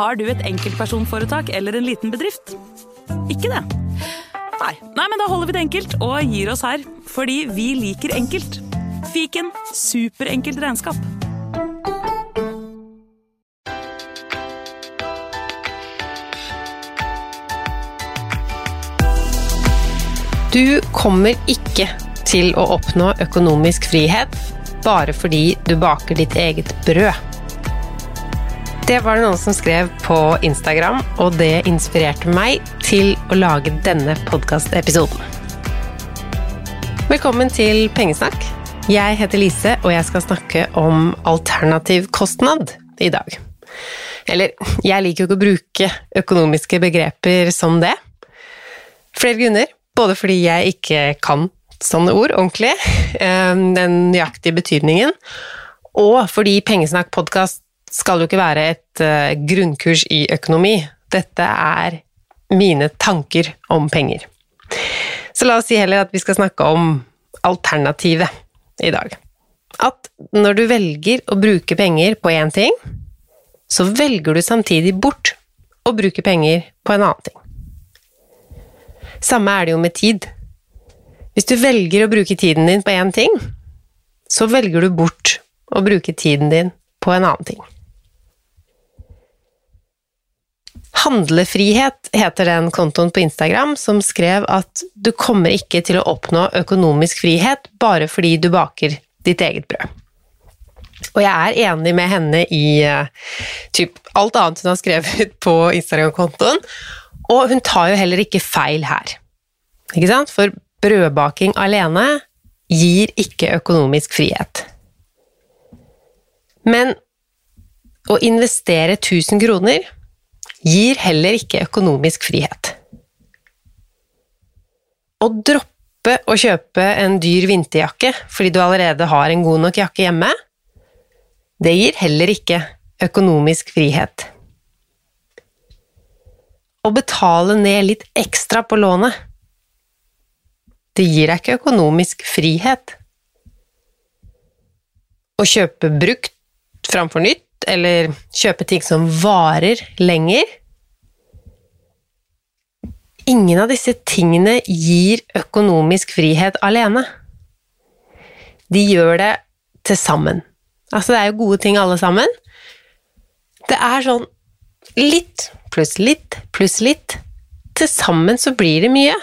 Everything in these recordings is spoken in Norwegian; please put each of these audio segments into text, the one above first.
Har du et enkeltpersonforetak eller en liten bedrift? Ikke det? Nei. Nei, men da holder vi det enkelt og gir oss her. Fordi vi liker enkelt. Fiken superenkelt regnskap. Du kommer ikke til å oppnå økonomisk frihet bare fordi du baker ditt eget brød. Det var det noen som skrev på Instagram, og det inspirerte meg til å lage denne podkastepisoden. Velkommen til Pengesnakk. Jeg heter Lise, og jeg skal snakke om alternativ kostnad i dag. Eller, jeg liker jo ikke å bruke økonomiske begreper som det. Flere grunner. Både fordi jeg ikke kan sånne ord ordentlig, den nøyaktige betydningen, og fordi Pengesnakk podkast skal jo ikke være et uh, grunnkurs i økonomi. Dette er mine tanker om penger. Så la oss si heller at vi skal snakke om alternativet i dag. At når du velger å bruke penger på én ting, så velger du samtidig bort å bruke penger på en annen ting. Samme er det jo med tid. Hvis du velger å bruke tiden din på én ting, så velger du bort å bruke tiden din på en annen ting. Handlefrihet heter den kontoen på Instagram som skrev at du kommer ikke til å oppnå økonomisk frihet bare fordi du baker ditt eget brød. Og jeg er enig med henne i uh, typ, alt annet hun har skrevet på Instagram-kontoen, og hun tar jo heller ikke feil her. Ikke sant? For brødbaking alene gir ikke økonomisk frihet. Men å investere 1000 kroner gir heller ikke økonomisk frihet. Å droppe å kjøpe en dyr vinterjakke fordi du allerede har en god nok jakke hjemme, det gir heller ikke økonomisk frihet. Å betale ned litt ekstra på lånet, det gir deg ikke økonomisk frihet. Å kjøpe brukt framfor nytt, eller kjøpe ting som varer lenger. Ingen av disse tingene gir økonomisk frihet alene. De gjør det til sammen. Altså, det er jo gode ting alle sammen. Det er sånn litt pluss litt pluss litt. Til sammen så blir det mye.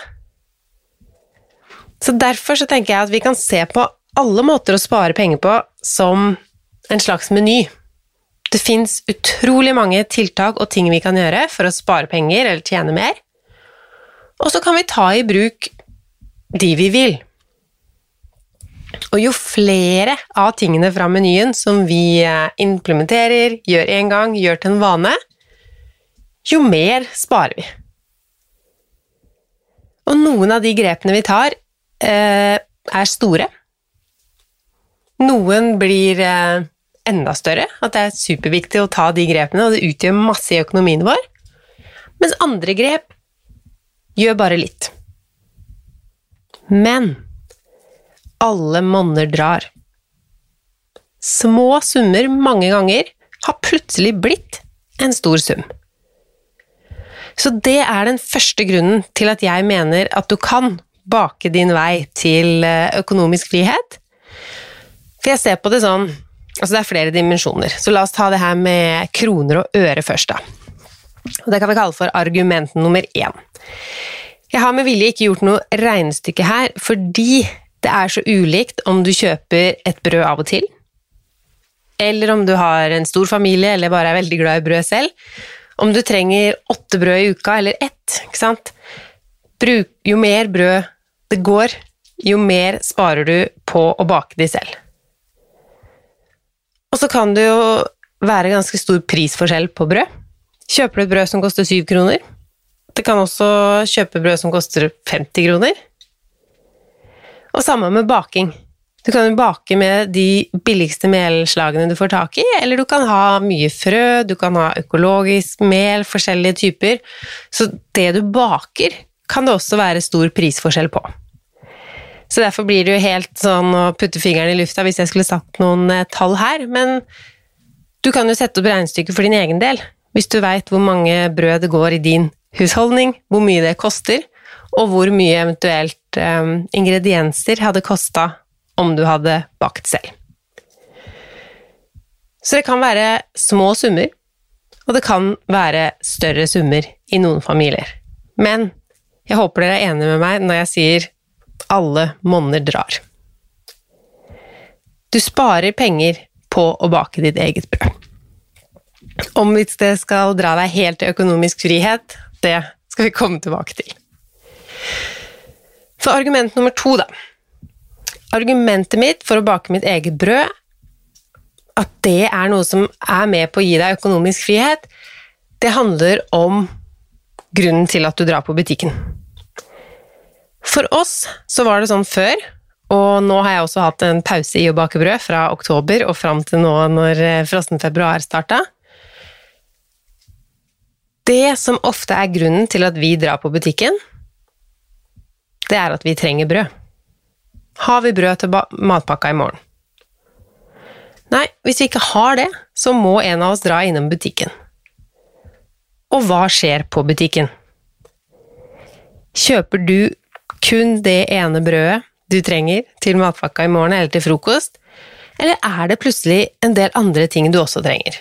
Så derfor så tenker jeg at vi kan se på alle måter å spare penger på som en slags meny. Det fins utrolig mange tiltak og ting vi kan gjøre for å spare penger eller tjene mer. Og så kan vi ta i bruk de vi vil. Og jo flere av tingene fra menyen som vi eh, implementerer, gjør én gang, gjør til en vane, jo mer sparer vi. Og noen av de grepene vi tar, eh, er store. Noen blir eh, enda større, at det er superviktig å ta de grepene, og det utgjør masse i økonomien vår. Mens andre grep gjør bare litt. Men alle monner drar. Små summer mange ganger har plutselig blitt en stor sum. Så det er den første grunnen til at jeg mener at du kan bake din vei til eh, økonomisk frihet. For jeg ser på det sånn Altså det er flere dimensjoner, så la oss ta det her med kroner og øre først, da. Og det kan vi kalle for argument nummer én. Jeg har med vilje ikke gjort noe regnestykke her, fordi det er så ulikt om du kjøper et brød av og til, eller om du har en stor familie eller bare er veldig glad i brød selv. Om du trenger åtte brød i uka eller ett. ikke sant? Bruk, jo mer brød det går, jo mer sparer du på å bake de selv. Og så kan det jo være ganske stor prisforskjell på brød. Kjøper du et brød som koster syv kroner? Det kan også kjøpe brød som koster 50 kroner. Og samme med baking. Du kan jo bake med de billigste melslagene du får tak i, eller du kan ha mye frø, du kan ha økologisk mel, forskjellige typer. Så det du baker, kan det også være stor prisforskjell på. Så derfor blir det jo helt sånn å putte fingeren i lufta hvis jeg skulle satt noen eh, tall her, men du kan jo sette opp regnestykket for din egen del. Hvis du veit hvor mange brød det går i din husholdning, hvor mye det koster, og hvor mye eventuelt um, ingredienser hadde kosta om du hadde bakt selv. Så det kan være små summer, og det kan være større summer i noen familier. Men jeg håper dere er enige med meg når jeg sier alle monner drar. Du sparer penger på å bake ditt eget brød. Om hvis det skal dra deg helt til økonomisk frihet, det skal vi komme tilbake til. Så argument nummer to, da. Argumentet mitt for å bake mitt eget brød, at det er noe som er med på å gi deg økonomisk frihet, det handler om grunnen til at du drar på butikken. For oss så var det sånn før, og nå har jeg også hatt en pause i å bake brød fra oktober og fram til nå når eh, frossen februar starta. Det som ofte er grunnen til at vi drar på butikken, det er at vi trenger brød. Har vi brød til matpakka i morgen? Nei, hvis vi ikke har det, så må en av oss dra innom butikken. Og hva skjer på butikken? Kjøper du kun det ene brødet du trenger til matpakka i morgen eller til frokost, eller er det plutselig en del andre ting du også trenger?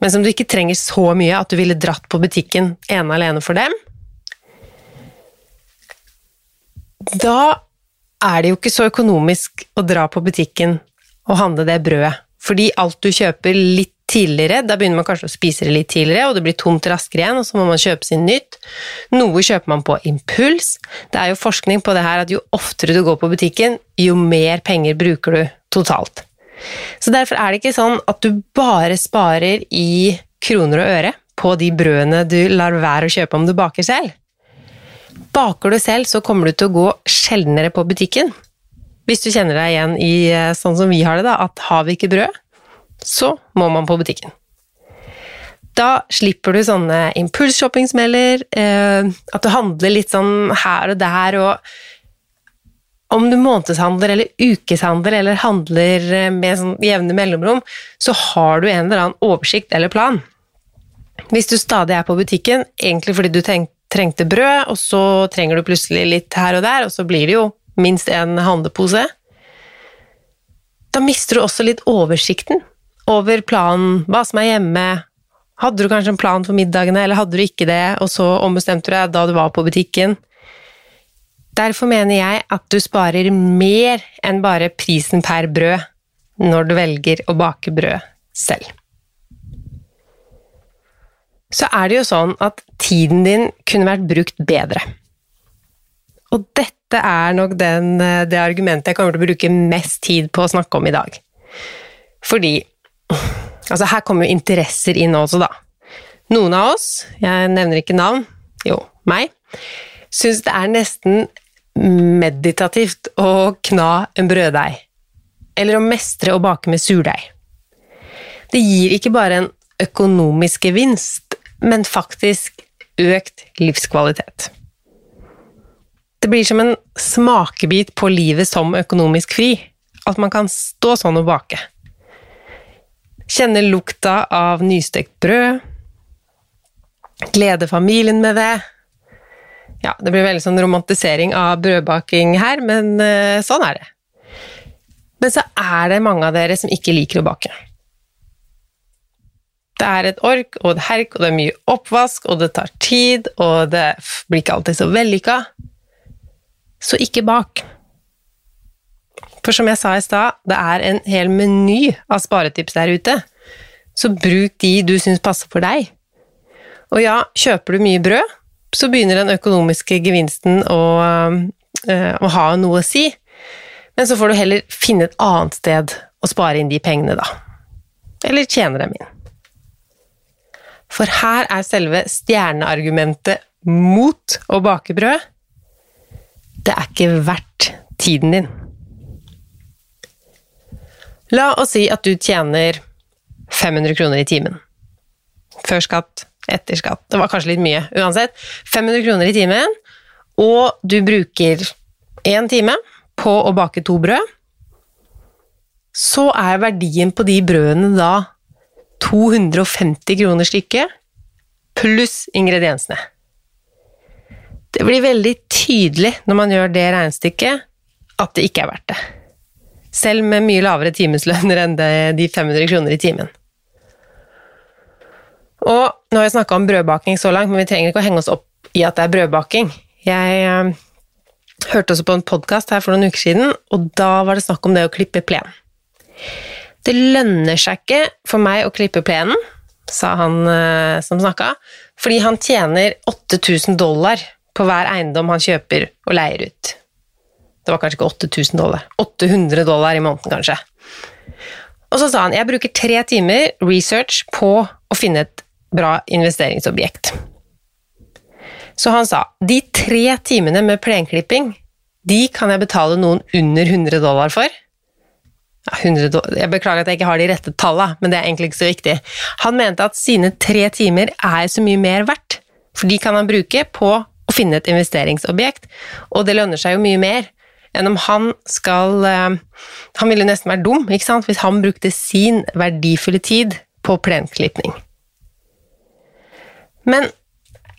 Men som du ikke trenger så mye at du ville dratt på butikken ene alene for dem? Da er det jo ikke så økonomisk å dra på butikken og handle det brødet, fordi alt du kjøper litt tidligere. Da begynner man kanskje å spise det litt tidligere, og det blir tomt raskere igjen, og så må man kjøpe sin nytt. Noe kjøper man på impuls. Det er jo forskning på det her at jo oftere du går på butikken, jo mer penger bruker du totalt. Så derfor er det ikke sånn at du bare sparer i kroner og øre på de brødene du lar være å kjøpe om du baker selv. Baker du selv, så kommer du til å gå sjeldnere på butikken. Hvis du kjenner deg igjen i eh, sånn som vi har det, da, at har vi ikke brød, så må man på butikken. Da slipper du sånne impulsshopping-smeller, eh, at du handler litt sånn her og der, og om du månedshandler eller ukeshandler eller handler eh, med sånn jevne mellomrom, så har du en eller annen oversikt eller plan. Hvis du stadig er på butikken, egentlig fordi du trengte brød, og så trenger du plutselig litt her og der, og så blir det jo minst en handlepose, da mister du også litt oversikten over planen, hva som er hjemme. Hadde du kanskje en plan for middagene, eller hadde du ikke det, og så ombestemte du deg da du var på butikken? Derfor mener jeg at du sparer mer enn bare prisen per brød når du velger å bake brød selv. Så er det jo sånn at tiden din kunne vært brukt bedre. Og dette er nok den, det argumentet jeg kommer til å bruke mest tid på å snakke om i dag. Fordi Altså, her kommer jo interesser inn også, da. Noen av oss, jeg nevner ikke navn, jo, meg, syns det er nesten meditativt å kna en brøddeig, eller å mestre å bake med surdeig. Det gir ikke bare en økonomisk gevinst, men faktisk økt livskvalitet. Det blir som en smakebit på livet som økonomisk fri, at man kan stå sånn og bake. Kjenne lukta av nystekt brød. glede familien med det. Ja, det blir veldig sånn romantisering av brødbaking her, men uh, sånn er det. Men så er det mange av dere som ikke liker å bake. Det er et ork og et herk, og det er mye oppvask, og det tar tid, og det blir ikke alltid så vellykka. Så ikke bak. For som jeg sa i stad, det er en hel meny av sparetips der ute. Så bruk de du syns passer for deg. Og ja, kjøper du mye brød, så begynner den økonomiske gevinsten å, øh, å ha noe å si. Men så får du heller finne et annet sted å spare inn de pengene, da. Eller tjene dem inn. For her er selve stjerneargumentet mot å bake brød. Det er ikke verdt tiden din. La oss si at du tjener 500 kroner i timen. Før skatt, etter skatt. Det var kanskje litt mye. Uansett, 500 kroner i timen, og du bruker én time på å bake to brød. Så er verdien på de brødene da 250 kroner stykket, pluss ingrediensene. Det blir veldig tydelig når man gjør det regnestykket, at det ikke er verdt det. Selv med mye lavere timeslønner enn de 500 kroner i timen. Og nå har jeg snakka om brødbaking så langt, men vi trenger ikke å henge oss opp i at det er brødbaking. Jeg øh, hørte også på en podkast her for noen uker siden, og da var det snakk om det å klippe plen. Det lønner seg ikke for meg å klippe plenen, sa han uh, som snakka, fordi han tjener 8000 dollar på hver eiendom han kjøper og leier ut. Det var kanskje ikke 8000 dollar, 800 dollar i måneden kanskje. Og så sa han jeg bruker tre timer research på å finne et bra investeringsobjekt. Så han sa de tre timene med plenklipping, de kan jeg betale noen under 100 dollar for. 100, jeg beklager at jeg ikke har de rette tallene, men det er egentlig ikke så viktig. Han mente at sine tre timer er så mye mer verdt, for de kan han bruke på å finne et investeringsobjekt, og det lønner seg jo mye mer enn om han skal eh, Han ville nesten vært dum ikke sant? hvis han brukte sin verdifulle tid på plenklipning. Men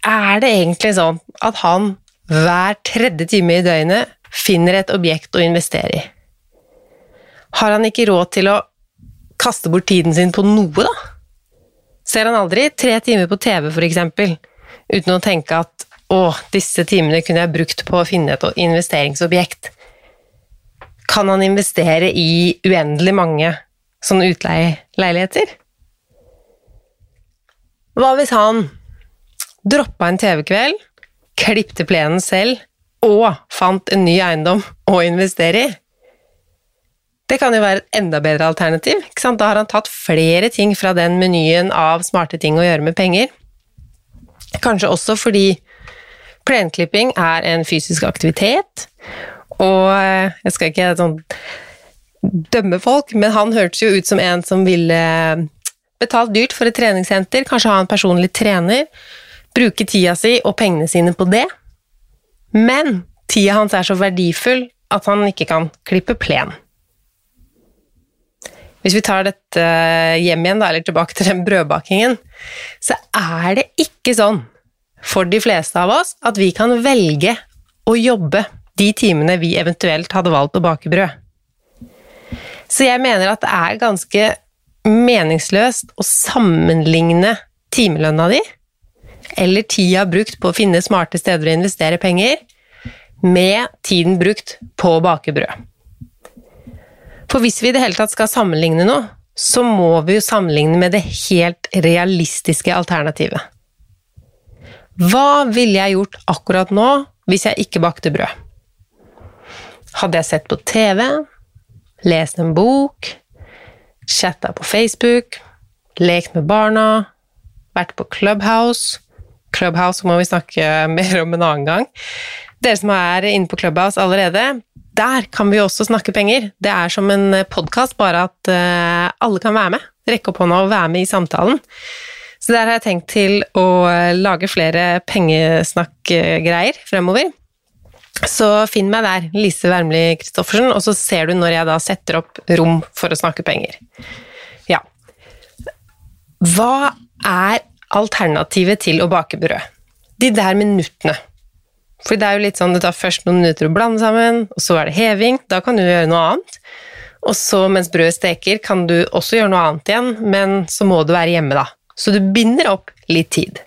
er det egentlig sånn at han hver tredje time i døgnet finner et objekt å investere i? Har han ikke råd til å kaste bort tiden sin på noe, da? Ser han aldri tre timer på TV, eksempel, uten å tenke at å, disse timene kunne jeg brukt på å finne et investeringsobjekt? Kan han investere i uendelig mange sånne utleieleiligheter? Hva hvis han droppa en TV-kveld, klipte plenen selv og fant en ny eiendom å investere i? Det kan jo være et enda bedre alternativ. Da har han tatt flere ting fra den menyen av smarte ting å gjøre med penger. Kanskje også fordi plenklipping er en fysisk aktivitet, og eh, jeg skal ikke sånn dømme folk, men han hørtes jo ut som en som ville betalt dyrt for et treningssenter, kanskje ha en personlig trener, bruke tida si og pengene sine på det. Men tida hans er så verdifull at han ikke kan klippe plen. Hvis vi tar dette hjem igjen, eller tilbake til den brødbakingen, så er det ikke sånn for de fleste av oss at vi kan velge å jobbe de timene vi eventuelt hadde valgt å bake brød. Så jeg mener at det er ganske meningsløst å sammenligne timelønna di, eller tida brukt på å finne smarte steder å investere penger, med tiden brukt på å bake brød. For hvis vi i det hele tatt skal sammenligne noe, så må vi jo sammenligne med det helt realistiske alternativet. Hva ville jeg gjort akkurat nå hvis jeg ikke bakte brød? Hadde jeg sett på TV, lest en bok, chatta på Facebook, lekt med barna, vært på Clubhouse Clubhouse må vi snakke mer om en annen gang. Dere som er inne på Clubhouse allerede, der kan vi også snakke penger. Det er som en podkast, bare at uh, alle kan være med. Rekke opp hånda og være med i samtalen. Så der har jeg tenkt til å lage flere pengesnakkgreier fremover. Så finn meg der, Lise Wermli Christoffersen, og så ser du når jeg da setter opp rom for å snakke penger. Ja. Hva er alternativet til å bake brød. De der minuttene. For det er jo litt sånn, det tar først noen minutter å blande sammen, og så er det heving. Da kan du gjøre noe annet. Og så mens brødet steker, kan du også gjøre noe annet igjen, men så må du være hjemme, da. Så du binder opp litt tid.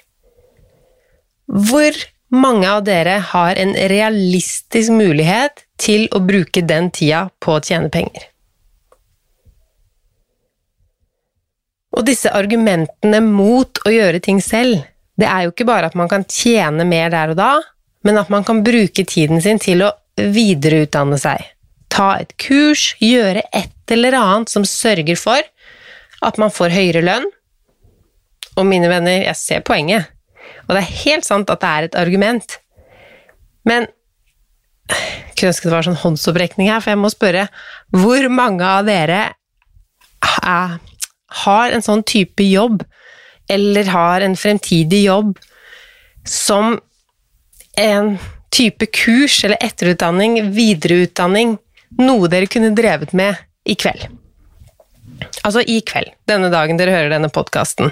Hvor mange av dere har en realistisk mulighet til å bruke den tida på å tjene penger? Og disse argumentene mot å gjøre ting selv, det er jo ikke bare at man kan tjene mer der og da, men at man kan bruke tiden sin til å videreutdanne seg. Ta et kurs, gjøre et eller annet som sørger for at man får høyere lønn. Og mine venner, jeg ser poenget. Og det er helt sant at det er et argument. Men jeg kunne ønske det var sånn håndsopprekning her, for jeg må spørre hvor mange av dere er har en sånn type jobb, eller har en fremtidig jobb, som en type kurs eller etterutdanning, videreutdanning, noe dere kunne drevet med i kveld. Altså i kveld, denne dagen dere hører denne podkasten.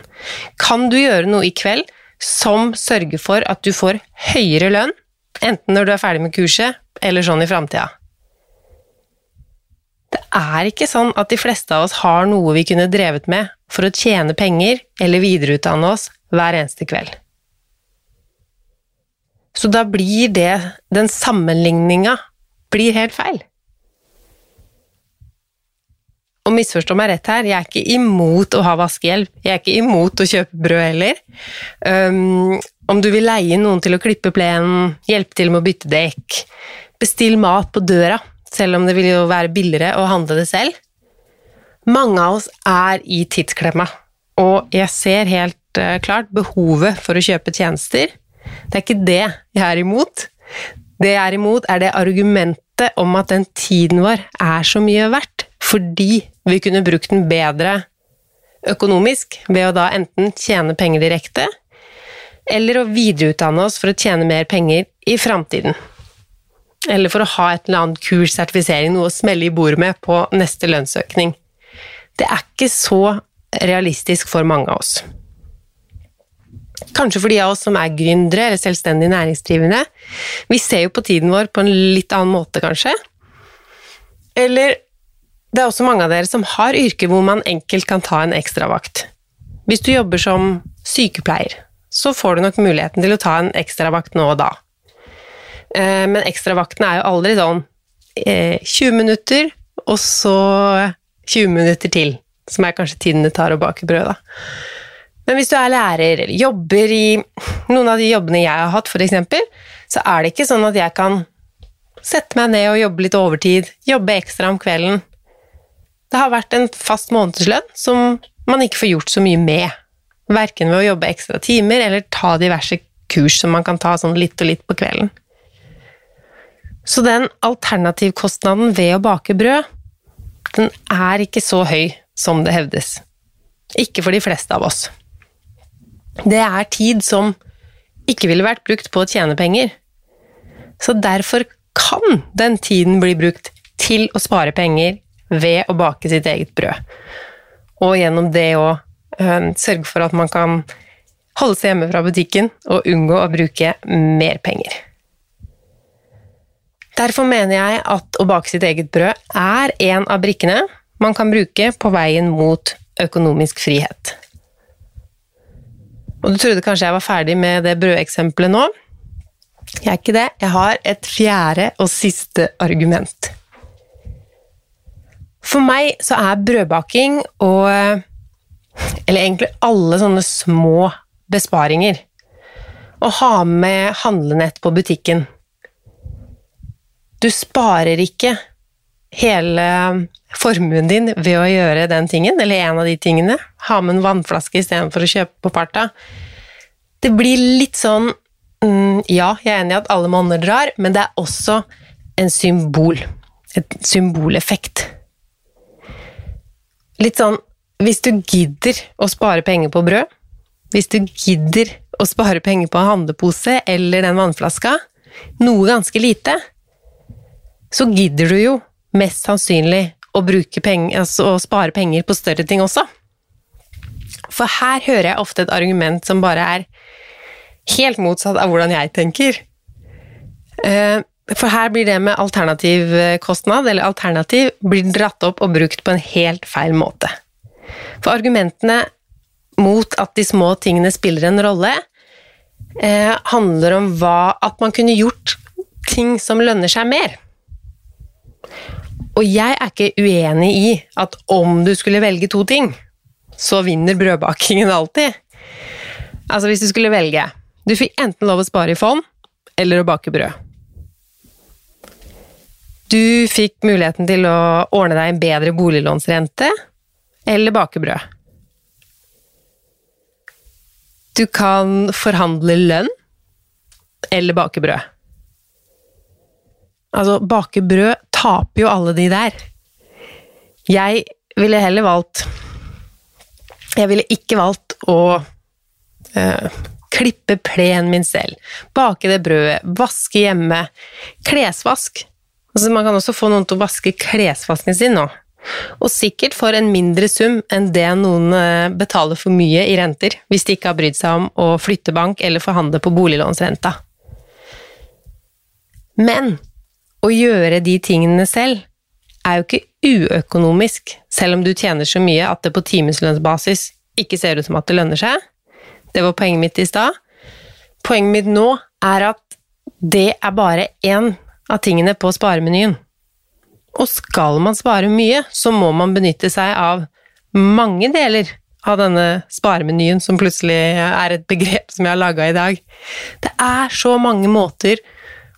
Kan du gjøre noe i kveld som sørger for at du får høyere lønn, enten når du er ferdig med kurset, eller sånn i framtida? Det er ikke sånn at de fleste av oss har noe vi kunne drevet med for å tjene penger eller videreutdanne oss hver eneste kveld. Så da blir det Den sammenligninga blir helt feil. Og misforstå meg rett her, jeg er ikke imot å ha vaskehjelp. Jeg er ikke imot å kjøpe brød heller. Um, om du vil leie noen til å klippe plenen, hjelpe til med å bytte dekk, bestill mat på døra selv om det vil jo være billigere å handle det selv. Mange av oss er i tidsklemma, og jeg ser helt uh, klart behovet for å kjøpe tjenester. Det er ikke det jeg er imot. Det jeg er imot, er det argumentet om at den tiden vår er så mye verdt, fordi vi kunne brukt den bedre økonomisk ved å da enten tjene penger direkte, eller å videreutdanne oss for å tjene mer penger i framtiden. Eller for å ha et eller annet kurs, sertifisering, noe å smelle i bordet med på neste lønnsøkning. Det er ikke så realistisk for mange av oss. Kanskje for de av oss som er gründere eller selvstendig næringsdrivende. Vi ser jo på tiden vår på en litt annen måte, kanskje. Eller det er også mange av dere som har yrker hvor man enkelt kan ta en ekstravakt. Hvis du jobber som sykepleier, så får du nok muligheten til å ta en ekstravakt nå og da. Eh, men ekstravaktene er jo aldri sånn 20 eh, minutter, og så 20 minutter til, som er kanskje tiden det tar å bake brød, da. Men hvis du er lærer eller jobber i noen av de jobbene jeg har hatt, f.eks., så er det ikke sånn at jeg kan sette meg ned og jobbe litt overtid, jobbe ekstra om kvelden. Det har vært en fast månedslønn som man ikke får gjort så mye med. Verken ved å jobbe ekstra timer eller ta diverse kurs som man kan ta sånn litt og litt på kvelden. Så den alternativkostnaden ved å bake brød, den er ikke så høy som det hevdes. Ikke for de fleste av oss. Det er tid som ikke ville vært brukt på å tjene penger. Så derfor kan den tiden bli brukt til å spare penger ved å bake sitt eget brød. Og gjennom det å øh, sørge for at man kan holde seg hjemme fra butikken og unngå å bruke mer penger. Derfor mener jeg at å bake sitt eget brød er en av brikkene man kan bruke på veien mot økonomisk frihet. Og du trodde kanskje jeg var ferdig med det brødeksempelet nå? Jeg er ikke det. Jeg har et fjerde og siste argument. For meg så er brødbaking og Eller egentlig alle sånne små besparinger. Å ha med handlenett på butikken du sparer ikke hele formuen din ved å gjøre den tingen, eller en av de tingene. Ha med en vannflaske istedenfor å kjøpe på parta. Det blir litt sånn mm, Ja, jeg er enig i at alle monner drar, men det er også en symbol. Et symboleffekt. Litt sånn Hvis du gidder å spare penger på brød, hvis du gidder å spare penger på handlepose eller den vannflaska, noe ganske lite, så gidder du jo mest sannsynlig å, penger, altså å spare penger på større ting også. for her hører jeg ofte et argument som bare er helt motsatt av hvordan jeg tenker. Eh, for her blir det med alternativ kostnad, eller alternativ, blir dratt opp og brukt på en helt feil måte. For argumentene mot at de små tingene spiller en rolle, eh, handler om hva, at man kunne gjort ting som lønner seg mer. Og jeg er ikke uenig i at om du skulle velge to ting, så vinner brødbakingen alltid. Altså hvis du skulle velge Du fikk enten lov å spare i fond eller å bake brød. Du fikk muligheten til å ordne deg en bedre boliglånsrente eller bake brød. Du kan forhandle lønn eller bake brød. Altså, bake brød taper jo alle de der. Jeg ville heller valgt Jeg ville ikke valgt å øh, klippe plenen min selv, bake det brødet, vaske hjemme, klesvask. Altså, man kan også få noen til å vaske klesvasken sin nå. Og sikkert for en mindre sum enn det noen eh, betaler for mye i renter, hvis de ikke har brydd seg om å flytte bank eller forhandle på boliglånsrenta. Men å gjøre de tingene selv er jo ikke uøkonomisk, selv om du tjener så mye at det på timeslønnsbasis ikke ser ut som at det lønner seg. Det var poenget mitt i stad. Poenget mitt nå er at det er bare én av tingene på sparemenyen. Og skal man spare mye, så må man benytte seg av mange deler av denne sparemenyen, som plutselig er et begrep som jeg har laga i dag. Det er så mange måter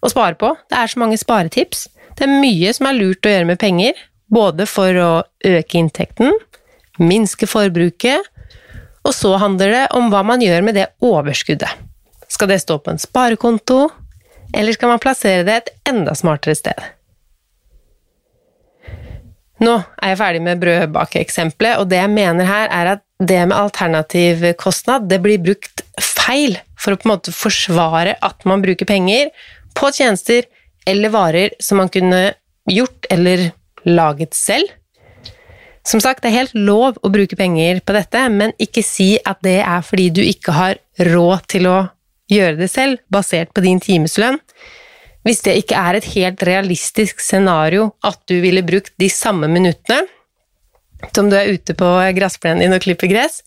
å spare på. Det er så mange sparetips. Det er mye som er lurt å gjøre med penger, både for å øke inntekten, minske forbruket, og så handler det om hva man gjør med det overskuddet. Skal det stå på en sparekonto, eller skal man plassere det et enda smartere sted? Nå er jeg ferdig med brødbakeeksempelet, og det jeg mener her, er at det med alternativ kostnad, det blir brukt feil for å på en måte forsvare at man bruker penger på tjenester eller varer som man kunne gjort eller laget selv. Som sagt, det er helt lov å bruke penger på dette, men ikke si at det er fordi du ikke har råd til å gjøre det selv, basert på din timeslønn, hvis det ikke er et helt realistisk scenario at du ville brukt de samme minuttene som du er ute på gressplenen din og klipper gress,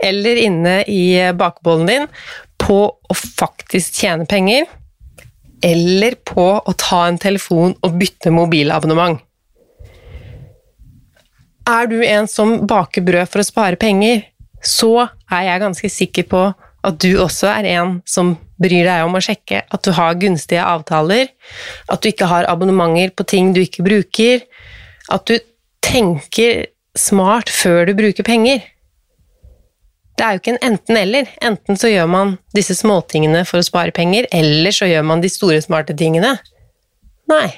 eller inne i bakbollen din, på å faktisk tjene penger, eller på å ta en telefon og bytte mobilabonnement. Er du en som baker brød for å spare penger, så er jeg ganske sikker på at du også er en som bryr deg om å sjekke at du har gunstige avtaler, at du ikke har abonnementer på ting du ikke bruker, at du tenker smart før du bruker penger. Det er jo ikke en enten-eller. Enten så gjør man disse småtingene for å spare penger, eller så gjør man de store, smarte tingene. Nei,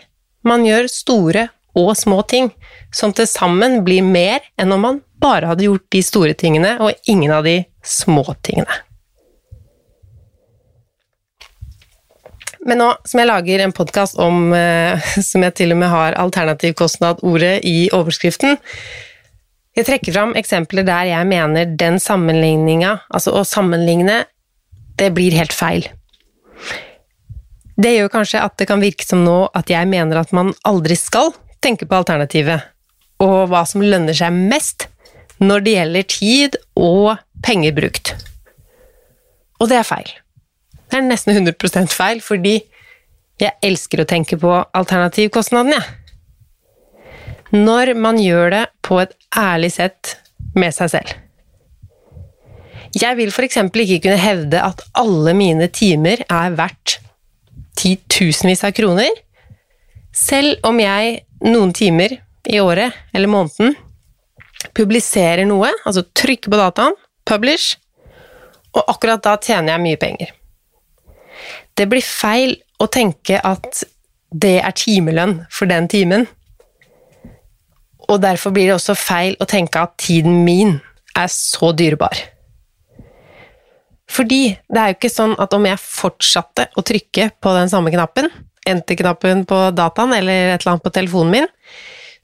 man gjør store og små ting, som til sammen blir mer enn om man bare hadde gjort de store tingene og ingen av de små tingene. Men nå som jeg lager en podkast om eh, som jeg til og med har alternativkostnad-ordet i overskriften Jeg trekker fram eksempler der jeg mener den sammenligninga, altså å sammenligne, det blir helt feil. Det gjør kanskje at det kan virke som nå at jeg mener at man aldri skal tenke på alternativet, og hva som lønner seg mest når det gjelder tid og penger brukt. Og det er feil. Det er nesten 100% feil, fordi jeg elsker å tenke på alternativkostnaden, jeg. Når man gjør det på et ærlig sett med seg selv. Jeg vil f.eks. ikke kunne hevde at alle mine timer er verdt titusenvis av kroner, selv om jeg noen timer i året eller måneden publiserer noe, altså trykker på dataen, publish, og akkurat da tjener jeg mye penger. Det blir feil å tenke at det er timelønn for den timen. Og derfor blir det også feil å tenke at tiden min er så dyrebar. Fordi det er jo ikke sånn at om jeg fortsatte å trykke på den samme knappen, enter-knappen på dataen eller et eller annet på telefonen min,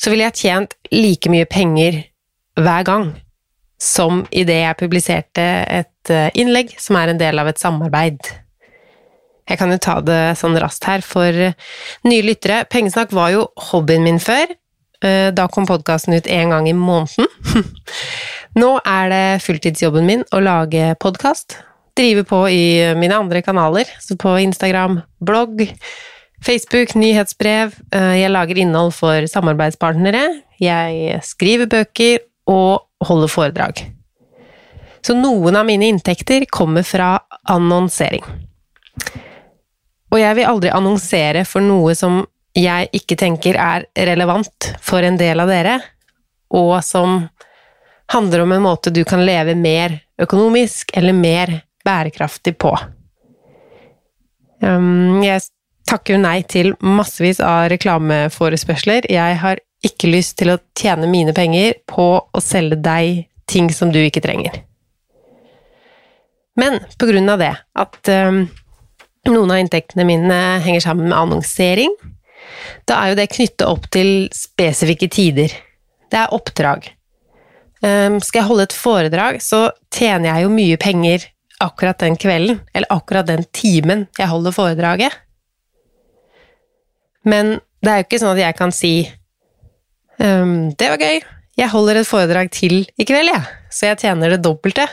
så ville jeg tjent like mye penger hver gang. som idet jeg publiserte et eh, innlegg som er en del av et samarbeid. Jeg kan jo ta det sånn raskt her for nye lyttere. Pengesnakk var jo hobbyen min før. Eh, da kom podkasten ut én gang i måneden. Nå er det fulltidsjobben min å lage podkast. Drive på i mine andre kanaler, så på Instagram, blogg, Facebook, nyhetsbrev. Eh, jeg lager innhold for samarbeidspartnere. Jeg skriver bøker og holder foredrag. Så noen av mine inntekter kommer fra annonsering. Og jeg vil aldri annonsere for noe som jeg ikke tenker er relevant for en del av dere, og som handler om en måte du kan leve mer økonomisk eller mer bærekraftig på. Um, jeg takker nei til massevis av reklameforespørsler. Jeg har ikke lyst til å tjene mine penger på å selge deg ting som du ikke trenger. Men på grunn av det, at um, noen av inntektene mine henger sammen med annonsering, da er jo det knyttet opp til spesifikke tider. Det er oppdrag. Um, skal jeg holde et foredrag, så tjener jeg jo mye penger akkurat den kvelden, eller akkurat den timen jeg holder foredraget. Men det er jo ikke sånn at jeg kan si um, Det var gøy, jeg holder et foredrag til i kveld, jeg, ja, så jeg tjener det dobbelte.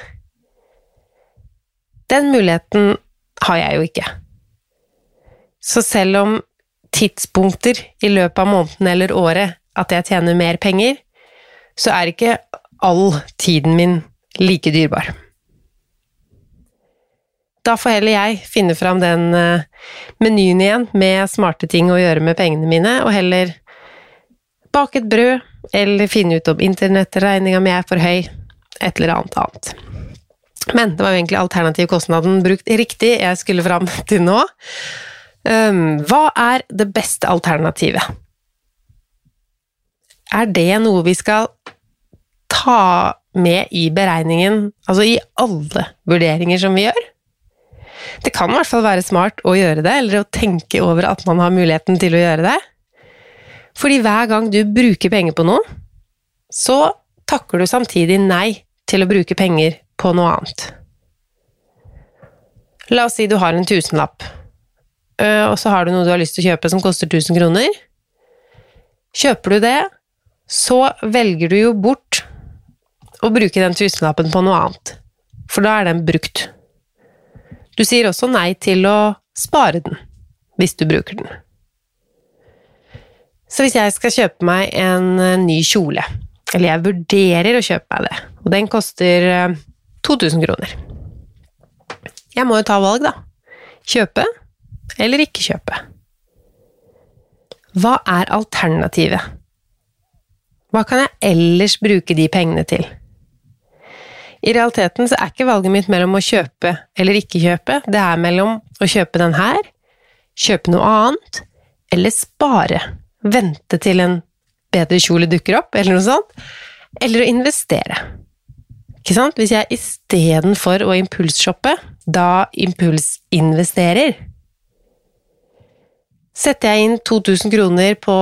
Den muligheten har jeg jo ikke. Så selv om tidspunkter i løpet av måneden eller året at jeg tjener mer penger, så er ikke all tiden min like dyrebar. Da får heller jeg finne fram den uh, menyen igjen med smarte ting å gjøre med pengene mine, og heller bake et brød, eller finne ut om internettregninga mi er for høy, et eller annet annet. Men det var jo egentlig alternativkostnaden brukt riktig jeg skulle fram til nå. Um, hva er det beste alternativet? Er det noe vi skal ta med i beregningen, altså i alle vurderinger som vi gjør? Det kan i hvert fall være smart å gjøre det, eller å tenke over at man har muligheten til å gjøre det. Fordi hver gang du bruker penger på noe, så takker du samtidig nei til å bruke penger på noe annet. La oss si du har en tusenlapp, og så har du noe du har lyst til å kjøpe som koster 1000 kroner. Kjøper du det, så velger du jo bort å bruke den tusenlappen på noe annet, for da er den brukt. Du sier også nei til å spare den, hvis du bruker den. Så hvis jeg skal kjøpe meg en eh, ny kjole, eller jeg vurderer å kjøpe meg det, og den koster 2000 eh, kroner Jeg må jo ta valg, da. Kjøpe eller ikke kjøpe. Hva er alternativet? Hva kan jeg ellers bruke de pengene til? I realiteten så er ikke valget mitt mellom å kjøpe eller ikke kjøpe, det er mellom å kjøpe den her, kjøpe noe annet, eller spare, vente til en bedre kjole dukker opp, eller noe sånt, eller å investere. Ikke sant? Hvis jeg istedenfor å impulsshoppe, da impulsinvesterer Setter jeg inn 2000 kroner på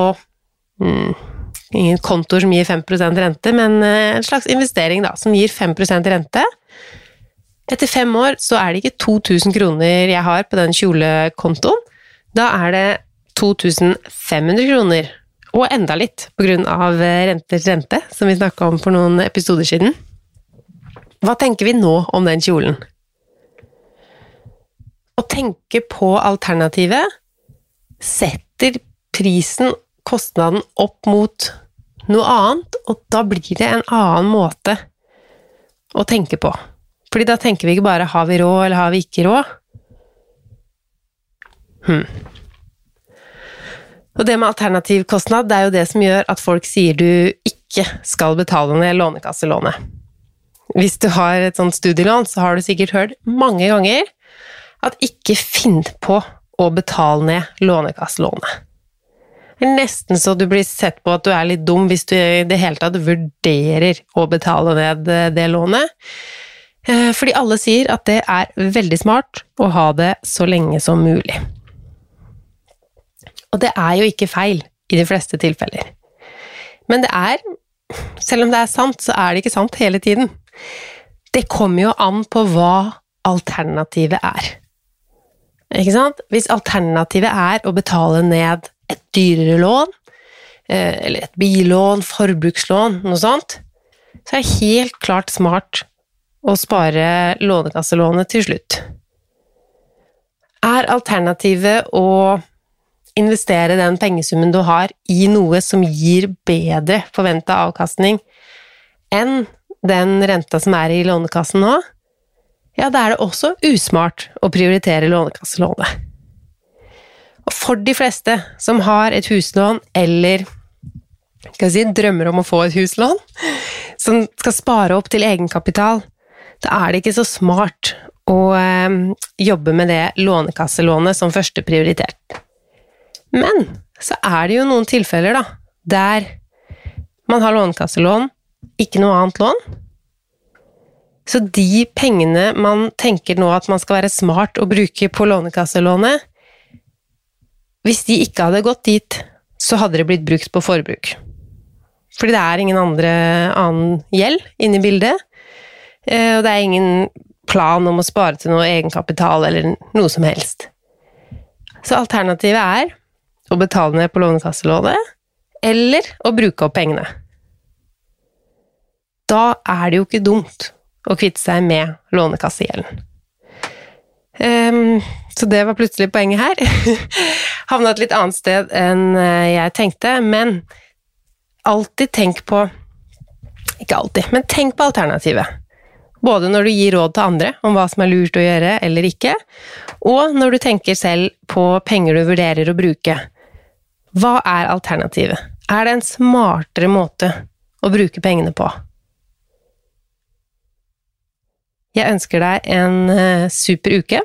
mm, ingen kontoer som gir 5 rente, men eh, en slags investering da, som gir 5% rente. Etter fem år så er det ikke 2000 kroner jeg har på den kjolekontoen. Da er det 2500 kroner, og enda litt av eh, renters rente, som vi snakka om for noen episoder siden. Hva tenker vi nå om den kjolen? Å tenke på alternativet setter prisen kostnaden opp mot noe annet, og da blir det en annen måte å tenke på. Fordi da tenker vi ikke bare 'har vi råd', eller 'har vi ikke råd'? Hm. Og det med alternativkostnad, det er jo det som gjør at folk sier du ikke skal betale ned lånekasselånet. Hvis du har et sånt studielån, så har du sikkert hørt mange ganger at ikke finn på å betale ned lånekasselånet. Det er nesten så du blir sett på at du er litt dum hvis du i det hele tatt vurderer å betale ned det lånet. Eh, fordi alle sier at det er veldig smart å ha det så lenge som mulig. Og det er jo ikke feil i de fleste tilfeller. Men det er, selv om det er sant, så er det ikke sant hele tiden. Det kommer jo an på hva alternativet er. Ikke sant? Hvis alternativet er å betale ned et dyrere lån, eh, eller et billån, forbrukslån, noe sånt, så er det helt klart smart å spare lånekasselånet til slutt. Er alternativet å investere den pengesummen du har, i noe som gir bedre forventa avkastning enn den renta som er i Lånekassen nå, ja, da er det også usmart å prioritere Lånekasselånet. Og for de fleste som har et huslån eller skal si, drømmer om å få et huslån, som skal spare opp til egenkapital, da er det ikke så smart å eh, jobbe med det lånekasselånet som første prioritert. Men så er det jo noen tilfeller, da, der man har lånekasselån, ikke noe annet lån. Så de pengene man tenker nå at man skal være smart å bruke på lånekasselånet, hvis de ikke hadde gått dit, så hadde det blitt brukt på forbruk. Fordi det er ingen andre, annen gjeld inne i bildet, eh, og det er ingen plan om å spare til noe egenkapital eller noe som helst. Så alternativet er å betale ned på lånekasselånet, eller å bruke opp pengene. Da er det jo ikke dumt å kvitte seg med lånekassegjelden. Um, så det var plutselig poenget her. Havna et litt annet sted enn eh, jeg tenkte, men alltid tenk på Ikke alltid, men tenk på alternativet. Både når du gir råd til andre om hva som er lurt å gjøre eller ikke, og når du tenker selv på penger du vurderer å bruke. Hva er alternativet? Er det en smartere måte å bruke pengene på? Jeg ønsker deg en eh, super uke.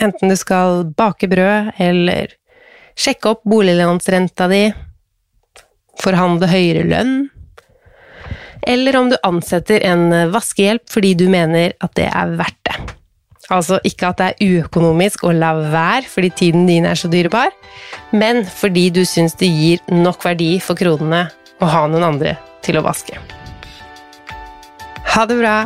Enten du skal bake brød, eller sjekke opp boliglånsrenta di, forhandle høyere lønn, eller om du ansetter en vaskehjelp fordi du mener at det er verdt det. Altså ikke at det er uøkonomisk å la være fordi tiden din er så dyrebar, men fordi du syns det gir nok verdi for kronene å ha noen andre til å vaske. Ha det bra!